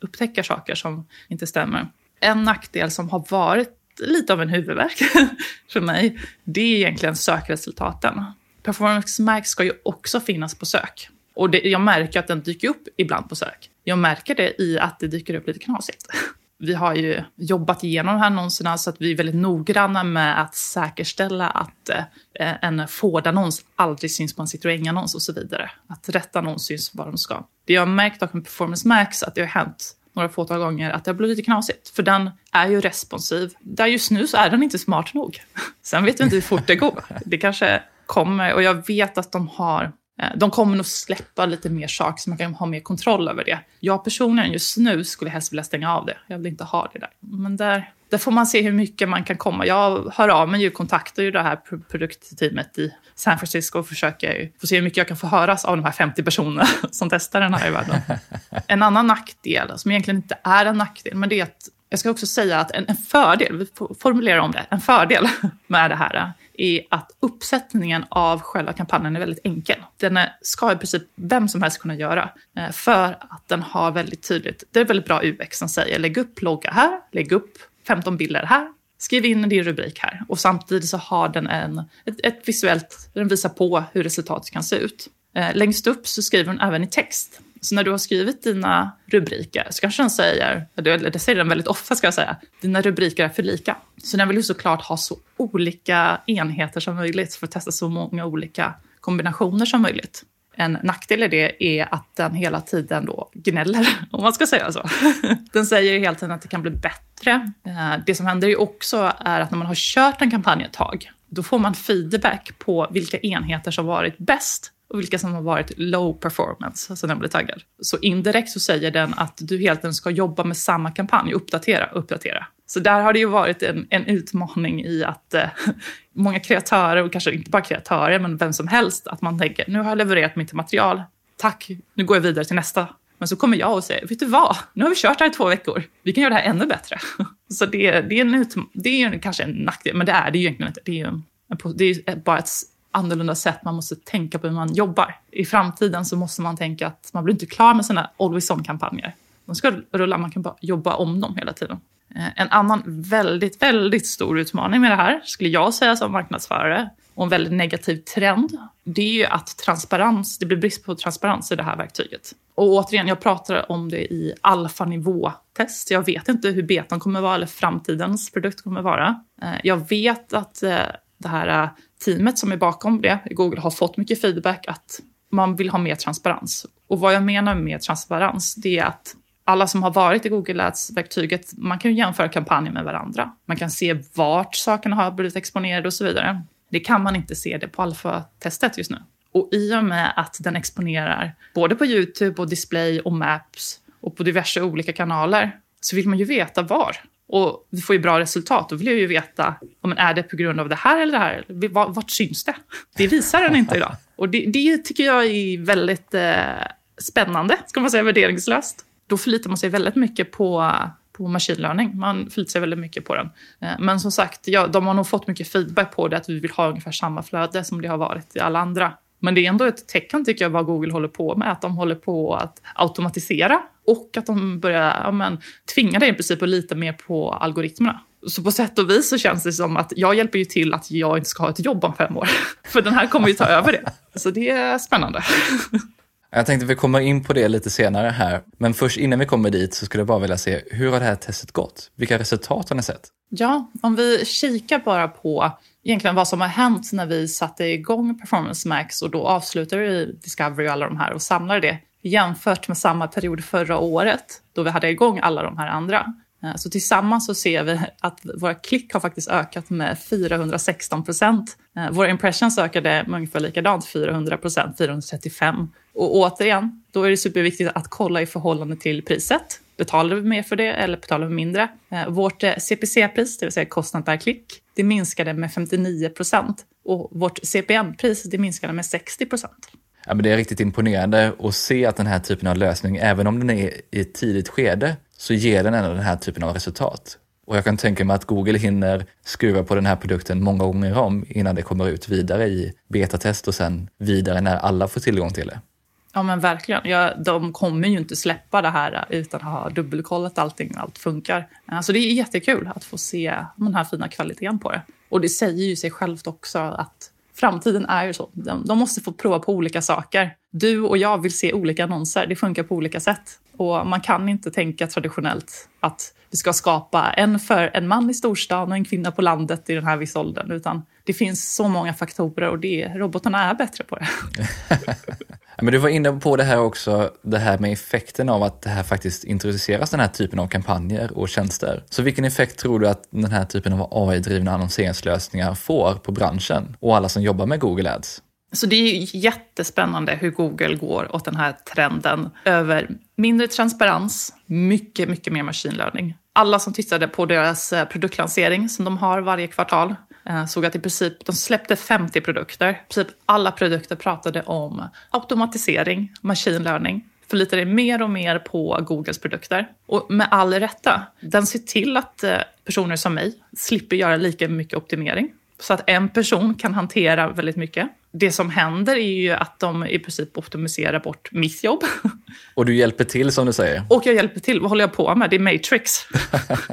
upptäcker saker som inte stämmer. En nackdel som har varit lite av en huvudvärk <laughs> för mig, det är egentligen sökresultaten. Performance Max ska ju också finnas på sök. Och det, jag märker att den dyker upp ibland på sök. Jag märker det i att det dyker upp lite knasigt. <laughs> Vi har ju jobbat igenom de här annonserna så att vi är väldigt noggranna med att säkerställa att eh, en Ford-annons aldrig syns på en Citroën-annons och så vidare. Att rätt annons syns var de ska. Det jag har märkt dock med Performance Max att det har hänt några fåtal gånger att det har blivit lite knasigt. För den är ju responsiv. Där just nu så är den inte smart nog. Sen vet vi inte hur fort det går. Det kanske kommer, och jag vet att de har de kommer nog släppa lite mer saker så man kan ha mer kontroll över det. Jag personligen just nu skulle helst vilja stänga av det. Jag vill inte ha det där. Men där, där får man se hur mycket man kan komma. Jag hör av mig och kontaktar ju det här produktteamet i San Francisco och försöker få se hur mycket jag kan få höras av de här 50 personerna <laughs> som testar den här i världen. <laughs> En annan nackdel, som egentligen inte är en nackdel, men det är att jag ska också säga att en, en fördel, vi formulerar om det, en fördel <laughs> med det här är att uppsättningen av själva kampanjen är väldigt enkel. Den ska i princip vem som helst kunna göra. Eh, för att den har väldigt tydligt, det är väldigt bra UX som säger lägg upp logga här, lägg upp 15 bilder här, skriv in din rubrik här. Och samtidigt så har den en, ett, ett visuellt, den visar på hur resultatet kan se ut. Eh, längst upp så skriver den även i text. Så när du har skrivit dina rubriker så kanske den säger, eller det säger den väldigt ofta ska jag säga, dina rubriker är för lika. Så den vill ju såklart ha så olika enheter som möjligt för att testa så många olika kombinationer som möjligt. En nackdel i det är att den hela tiden då gnäller, <laughs> om man ska säga så. <laughs> Den säger hela tiden att det kan bli bättre. Eh, det som händer ju också är att när man har kört en kampanj ett tag, då får man feedback på vilka enheter som varit bäst och vilka som har varit low performance, alltså så den blir taggad. Så indirekt så säger den att du helt enkelt ska jobba med samma kampanj, uppdatera, uppdatera. Så där har det ju varit en, en utmaning i att eh, <laughs> många kreatörer, och kanske inte bara kreatörer, men vem som helst, att man tänker nu har jag levererat mitt material, tack, nu går jag vidare till nästa. Men så kommer jag och säger, vet du vad, nu har vi kört det här i två veckor, vi kan göra det här ännu bättre. <laughs> Så det, det är, en det är kanske en nackdel, men det är det ju egentligen inte. Det är, en, det är bara ett annorlunda sätt man måste tänka på hur man jobbar. I framtiden så måste man tänka att man blir inte klar med sina always on-kampanjer. De ska rulla, man kan bara jobba om dem hela tiden. Eh, en annan väldigt, väldigt stor utmaning med det här, skulle jag säga som marknadsförare, och en väldigt negativ trend, det är ju att transparens, det blir brist på transparens i det här verktyget. Och återigen, jag pratar om det i alfanivå-test. Jag vet inte hur betan kommer vara eller framtidens produkt kommer vara. Eh, jag vet att eh, det här teamet som är bakom det i Google har fått mycket feedback att man vill ha mer transparens. Och vad jag menar med mer transparens, det är att alla som har varit i Google Ads-verktyget, man kan ju jämföra kampanjer med varandra. Man kan se vart sakerna har blivit exponerade och så vidare. Det kan man inte se det på alfa-testet just nu. Och i och med att den exponerar både på YouTube och display och maps och på diverse olika kanaler så vill man ju veta var. Och vi får ju bra resultat. Då vill jag ju veta, om är det på grund av det här eller det här? Vart syns det? Det visar den inte idag. Och det, det tycker jag är väldigt eh, spännande, ska man säga, värderingslöst. Då förlitar man sig väldigt mycket på, på machine learning. Man förlitar sig väldigt mycket på den. Eh, men som sagt, ja, de har nog fått mycket feedback på det, att vi vill ha ungefär samma flöde som det har varit i alla andra men det är ändå ett tecken tycker jag vad Google håller på med, att de håller på att automatisera och att de börjar ja, men, tvinga dig i princip att lita mer på algoritmerna. Så på sätt och vis så känns det som att jag hjälper ju till att jag inte ska ha ett jobb om fem år. <laughs> För den här kommer ju ta över det. Så det är spännande. <laughs> Jag tänkte vi kommer in på det lite senare här, men först innan vi kommer dit så skulle jag bara vilja se, hur har det här testet gått? Vilka resultat har ni sett? Ja, om vi kikar bara på egentligen vad som har hänt när vi satte igång Performance Max och då avslutade vi Discovery och alla de här och samlade det jämfört med samma period förra året då vi hade igång alla de här andra. Eh, så tillsammans så ser vi att våra klick har faktiskt ökat med 416 procent. Eh, våra impressions ökade med ungefär likadant, 400 procent, 435. Och återigen, då är det superviktigt att kolla i förhållande till priset. Betalar vi mer för det eller betalar vi mindre? Eh, vårt CPC-pris, det vill säga kostnad per klick, det minskade med 59 procent. Och vårt CPM-pris, det minskade med 60 procent. Ja, men det är riktigt imponerande att se att den här typen av lösning, även om den är i ett tidigt skede, så ger den ändå den här typen av resultat. Och jag kan tänka mig att Google hinner skruva på den här produkten många gånger om innan det kommer ut vidare i betatest och sen vidare när alla får tillgång till det. Ja men verkligen. Ja, de kommer ju inte släppa det här utan att ha dubbelkollat allting, allt funkar. Eh, så det är jättekul att få se den här fina kvaliteten på det. Och det säger ju sig självt också att framtiden är ju så. De, de måste få prova på olika saker. Du och jag vill se olika annonser. Det funkar på olika sätt. Och man kan inte tänka traditionellt att vi ska skapa en för en man i storstan och en kvinna på landet i den här vissa åldern. Utan det finns så många faktorer och det, robotarna är bättre på det. <laughs> Men du var inne på det här också, det här med effekten av att det här faktiskt introduceras den här typen av kampanjer och tjänster. Så vilken effekt tror du att den här typen av AI-drivna annonseringslösningar får på branschen och alla som jobbar med Google Ads? Så det är jättespännande hur Google går åt den här trenden över mindre transparens, mycket, mycket mer machine learning. Alla som tittade på deras eh, produktlansering som de har varje kvartal såg att i princip, de släppte 50 produkter. I princip alla produkter pratade om automatisering, machine learning förlitar dig mer och mer på Googles produkter. Och med all rätta. Den ser till att eh, personer som mig slipper göra lika mycket optimering. Så att en person kan hantera väldigt mycket. Det som händer är ju att de i princip optimiserar bort mitt jobb. Och du hjälper till som du säger. Och jag hjälper till. Vad håller jag på med? Det är Matrix.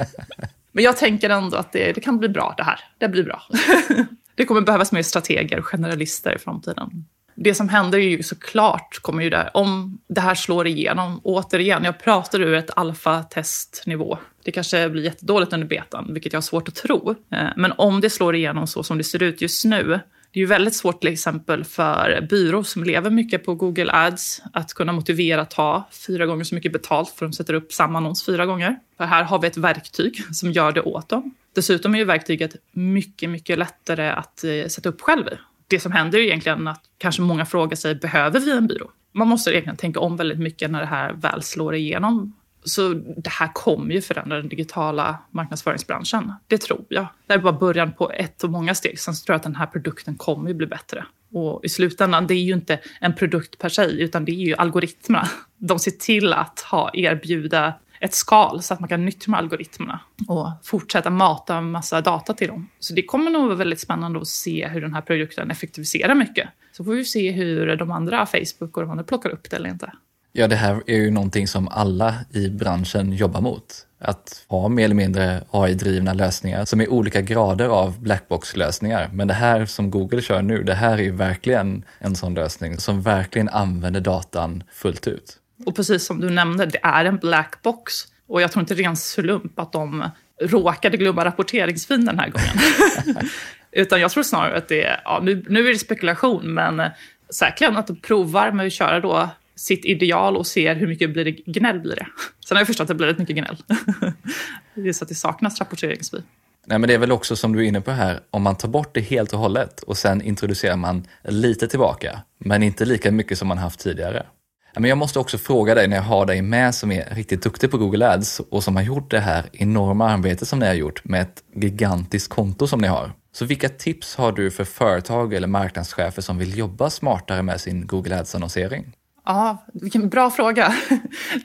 <laughs> Men jag tänker ändå att det, det kan bli bra det här. Det blir bra. <laughs> det kommer behövas mer strateger och generalister i framtiden det som händer är ju såklart, kommer ju där, om det här slår igenom. Återigen, jag pratar ur ett alfa-testnivå. Det kanske blir jättedåligt under betan, vilket jag har svårt att tro. Eh, men om det slår igenom så som det ser ut just nu, det är ju väldigt svårt till exempel för byråer som lever mycket på Google Ads att kunna motivera att ta fyra gånger så mycket betalt för att de sätter upp samma annons fyra gånger. För här har vi ett verktyg som gör det åt dem. Dessutom är ju verktyget mycket, mycket lättare att eh, sätta upp själv det som händer är egentligen att kanske många frågar sig, behöver vi en byrå? Man måste egentligen tänka om väldigt mycket när det här väl slår igenom. Så det här kommer ju förändra den digitala marknadsföringsbranschen. Det tror jag. Det är bara början på ett och många steg. Sen tror jag att den här produkten kommer ju bli bättre. Och i slutändan, det är ju inte en produkt per se, utan det är ju algoritmerna. De ser till att ha, erbjuda ett skal så att man kan nyttja de här algoritmerna och fortsätta mata en massa data till dem. Så det kommer nog vara väldigt spännande att se hur den här produkten effektiviserar mycket. Så får vi se hur de andra, Facebook och de andra, plockar upp det eller inte. Ja, det här är ju någonting som alla i branschen jobbar mot. Att ha mer eller mindre AI-drivna lösningar som är olika grader av blackbox-lösningar. Men det här som Google kör nu, det här är ju verkligen en sån lösning som verkligen använder datan fullt ut. Och precis som du nämnde, det är en black box. Och jag tror inte det är en slump att de råkade glömma rapporteringsfin den här gången. <laughs> Utan jag tror snarare att det är, ja, nu, nu är det spekulation, men säkerligen att de provar med att köra då sitt ideal och ser hur mycket blir det, gnäll blir det. Sen har jag förstått att det blir rätt mycket gnäll. <laughs> det är så att det saknas rapporteringsby. Nej, men det är väl också som du är inne på här, om man tar bort det helt och hållet och sen introducerar man lite tillbaka, men inte lika mycket som man haft tidigare. Men jag måste också fråga dig när jag har dig med som är riktigt duktig på Google Ads och som har gjort det här enorma arbetet som ni har gjort med ett gigantiskt konto som ni har. Så vilka tips har du för företag eller marknadschefer som vill jobba smartare med sin Google Ads-annonsering? Ja, vilken bra fråga.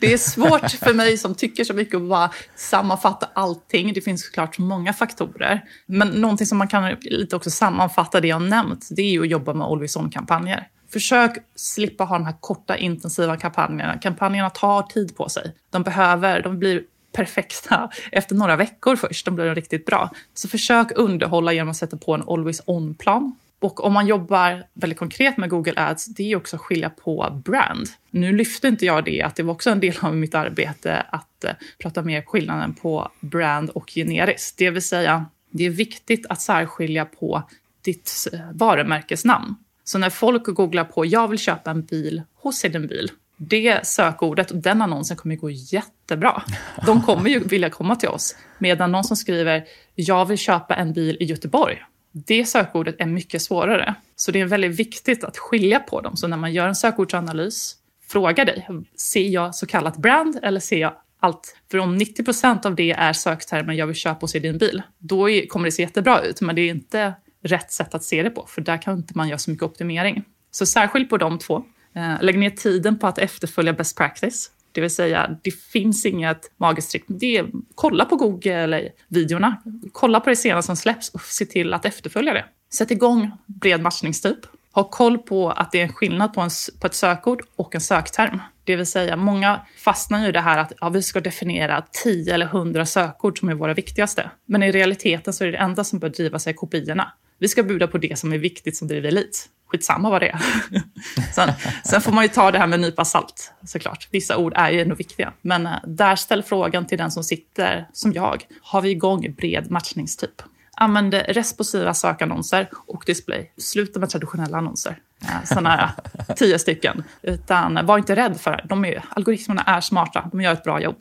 Det är svårt för mig som tycker så mycket att bara sammanfatta allting. Det finns såklart många faktorer. Men någonting som man kan lite också sammanfatta det jag nämnt, det är ju att jobba med Always On-kampanjer. Försök slippa ha de här korta intensiva kampanjerna. Kampanjerna tar tid på sig. De behöver, de blir perfekta efter några veckor först. De blir riktigt bra. Så försök underhålla genom att sätta på en always on-plan. Och om man jobbar väldigt konkret med Google Ads, det är också att skilja på brand. Nu lyfte inte jag det, att det var också en del av mitt arbete att eh, prata mer skillnaden på brand och generiskt. Det vill säga, det är viktigt att särskilja på ditt eh, varumärkesnamn. Så när folk googlar på “jag vill köpa en bil hos Hidden bil” det sökordet och den annonsen kommer gå jättebra. De kommer ju vilja komma till oss. Medan någon som skriver “jag vill köpa en bil i Göteborg” det sökordet är mycket svårare. Så det är väldigt viktigt att skilja på dem. Så när man gör en sökordsanalys, fråga dig, ser jag så kallat brand eller ser jag allt? För om 90 procent av det är söktermer, “jag vill köpa och se din bil”, då kommer det se jättebra ut, men det är inte rätt sätt att se det på, för där kan inte man göra så mycket optimering. Så särskilt på de två. Eh, lägg ner tiden på att efterfölja best practice. Det vill säga, det finns inget magiskt trick. Det är, kolla på Google-videorna. Kolla på det senaste som släpps och se till att efterfölja det. Sätt igång bred matchningstyp. Ha koll på att det är en skillnad på, en, på ett sökord och en sökterm. Det vill säga, många fastnar i det här att ja, vi ska definiera 10 eller 100 sökord som är våra viktigaste. Men i realiteten så är det, det enda som bör driva sig kopiorna. Vi ska buda på det som är viktigt som driver elit skitsamma vad det är. <laughs> sen, sen, får man ju ta det här med en nypa salt, såklart. Vissa ord är ju ändå viktiga. Men eh, där ställ frågan till den som sitter, som jag. Har vi igång bred matchningstyp? Använd responsiva sökannonser och display. Sluta med traditionella annonser. Eh, Sådana här eh, tio stycken. Utan var inte rädd för det. De är, algoritmerna är smarta, de gör ett bra jobb.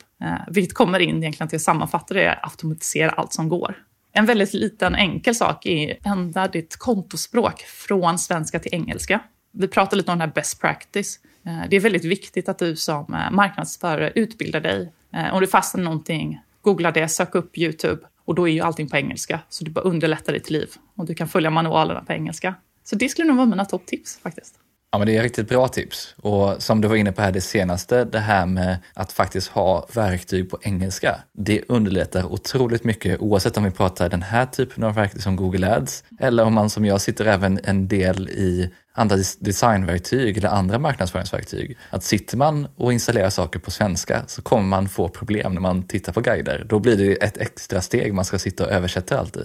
Vilket kommer in egentligen till att sammanfatta det, automatisera allt som går. En väldigt liten enkel sak är att ändra ditt kontospråk från svenska till engelska. Vi pratar lite om den här best practice. Eh, det är väldigt viktigt att du som eh, marknadsförare utbildar dig. Eh, om du fastnar någonting, googla det, sök upp YouTube och då är ju allting på engelska. Så du bara underlättar ditt liv och du kan följa manualerna på engelska. Så det skulle nog vara mina topptips faktiskt. Ja, men det är riktigt bra tips. Och som du var inne på här det senaste, det här med att faktiskt ha verktyg på engelska. Det underlättar otroligt mycket oavsett om vi pratar den här typen av verktyg som Google Ads eller om man som jag sitter även en del i andra designverktyg eller andra marknadsföringsverktyg. Att sitter man och installerar saker på svenska så kommer man få problem när man tittar på guider. Då blir det ett extra steg man ska sitta och översätta allt i.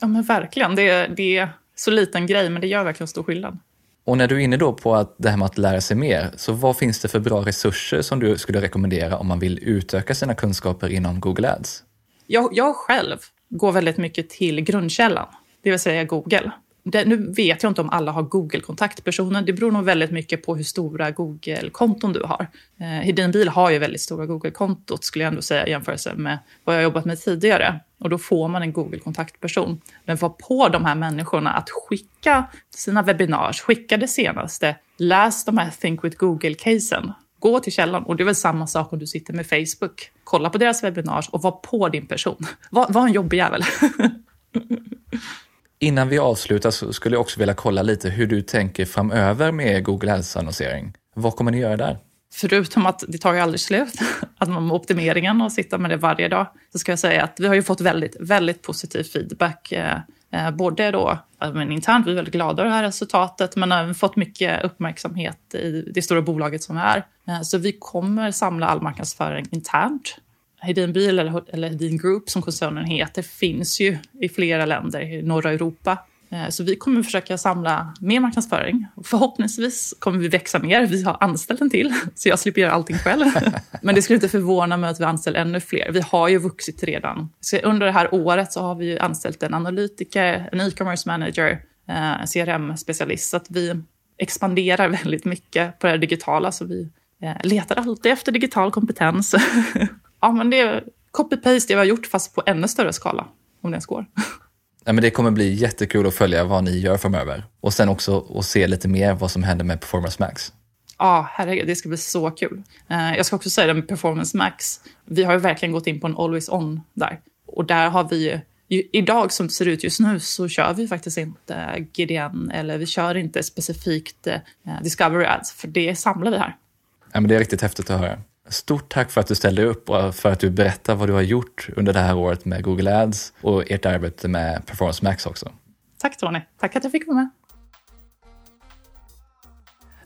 Ja men verkligen, det, det är så liten grej men det gör verkligen stor skillnad. Och när du är inne då på att det här med att lära sig mer, så vad finns det för bra resurser som du skulle rekommendera om man vill utöka sina kunskaper inom Google Ads? Jag, jag själv går väldigt mycket till grundkällan, det vill säga Google. Det, nu vet jag inte om alla har Google-kontaktpersoner. Det beror nog väldigt mycket på hur stora Google-konton du har. Eh, Hedin Bil har ju väldigt stora Google-kontot skulle jag ändå säga i jämförelse med vad jag jobbat med tidigare. Och då får man en Google-kontaktperson. Men var på de här människorna att skicka sina webbinars, skicka det senaste, läs de här Think with Google-casen. Gå till källan och det är väl samma sak om du sitter med Facebook. Kolla på deras webbinars och var på din person. <laughs> Var, var en jobbig jävel. <laughs> Innan vi avslutar så skulle jag också vilja kolla lite hur du tänker framöver med Google Ads-annonsering. Vad kommer ni göra där? Förutom att det tar ju aldrig slut, <laughs> att man med optimeringen och sitta med det varje dag, så ska jag säga att vi har ju fått väldigt, väldigt positiv feedback. Eh, eh, både då men internt, vi är väldigt glada över det här resultatet, men även fått mycket uppmärksamhet i det stora bolaget som är. Eh, så vi kommer samla all marknadsföring internt Hedin Bil eller, eller Hedin Group som koncernen heter finns ju i flera länder i norra Europa. Eh, så vi kommer försöka samla mer marknadsföring. Förhoppningsvis kommer vi växa mer. Vi har anställt en till, så jag slipper göra allting själv. <laughs> Men det skulle inte förvåna mig att vi anställer ännu fler. Vi har ju vuxit redan. Så under det här året så har vi anställt en analytiker, en e-commerce manager, en eh, CRM-specialist. Så att vi expanderar väldigt mycket på det digitala. Så vi eh, letar alltid efter digital kompetens. <laughs> ja, men det är copy-paste det vi har gjort fast på ännu större skala, om det ens går. Ja, men det kommer bli jättekul att följa vad ni gör framöver och sen också att se lite mer vad som händer med Performance Max. Ja, herregud, det ska bli så kul. Eh, jag ska också säga det med Performance Max. Vi har ju verkligen gått in på en always on där. Och där har vi Idag som det ser ut just nu så kör vi faktiskt inte GDN eller vi kör inte specifikt eh, Discovery Ads, för det samlar vi här. Ja, men det är riktigt häftigt att höra. Stort tack för att du ställde upp och för att du berättar vad du har gjort under det här året med Google Ads och ert arbete med Performance Max också. Tack Tony, tack att jag fick vara med.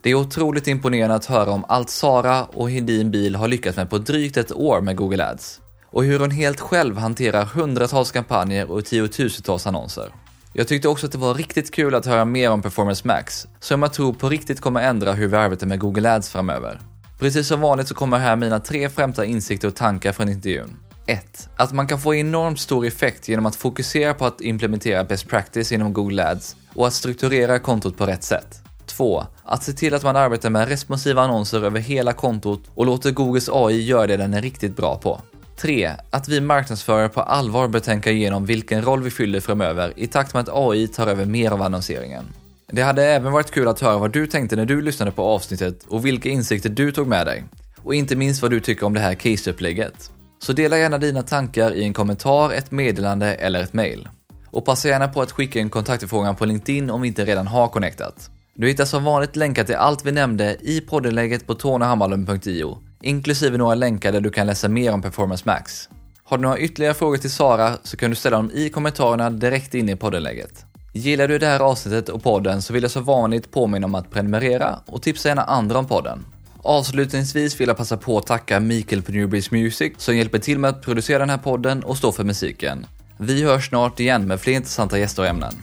Det är otroligt imponerande att höra om allt Sara och Hedin Bil har lyckats med på drygt ett år med Google Ads och hur hon helt själv hanterar hundratals kampanjer och tiotusentals annonser. Jag tyckte också att det var riktigt kul att höra mer om Performance Max, som jag tror på riktigt kommer ändra hur vi arbetar med Google Ads framöver. Precis som vanligt så kommer här mina tre främsta insikter och tankar från intervjun. 1. Att man kan få enormt stor effekt genom att fokusera på att implementera best practice inom Google Ads och att strukturera kontot på rätt sätt. 2. Att se till att man arbetar med responsiva annonser över hela kontot och låter Googles AI göra det den är riktigt bra på. 3. Att vi marknadsförare på allvar bör tänka igenom vilken roll vi fyller framöver i takt med att AI tar över mer av annonseringen. Det hade även varit kul att höra vad du tänkte när du lyssnade på avsnittet och vilka insikter du tog med dig. Och inte minst vad du tycker om det här caseupplägget. Så dela gärna dina tankar i en kommentar, ett meddelande eller ett mail. Och passa gärna på att skicka en kontaktförfrågan på LinkedIn om vi inte redan har connectat. Du hittar som vanligt länkar till allt vi nämnde i poddenläget på tornehammarlund.io, inklusive några länkar där du kan läsa mer om Performance Max. Har du några ytterligare frågor till Sara så kan du ställa dem i kommentarerna direkt in i poddenläget. Gillar du det här avsnittet och podden så vill jag som vanligt påminna om att prenumerera och tipsa gärna andra om podden. Avslutningsvis vill jag passa på att tacka Mikael på Newbreeze Music som hjälper till med att producera den här podden och stå för musiken. Vi hörs snart igen med fler intressanta gäster och ämnen.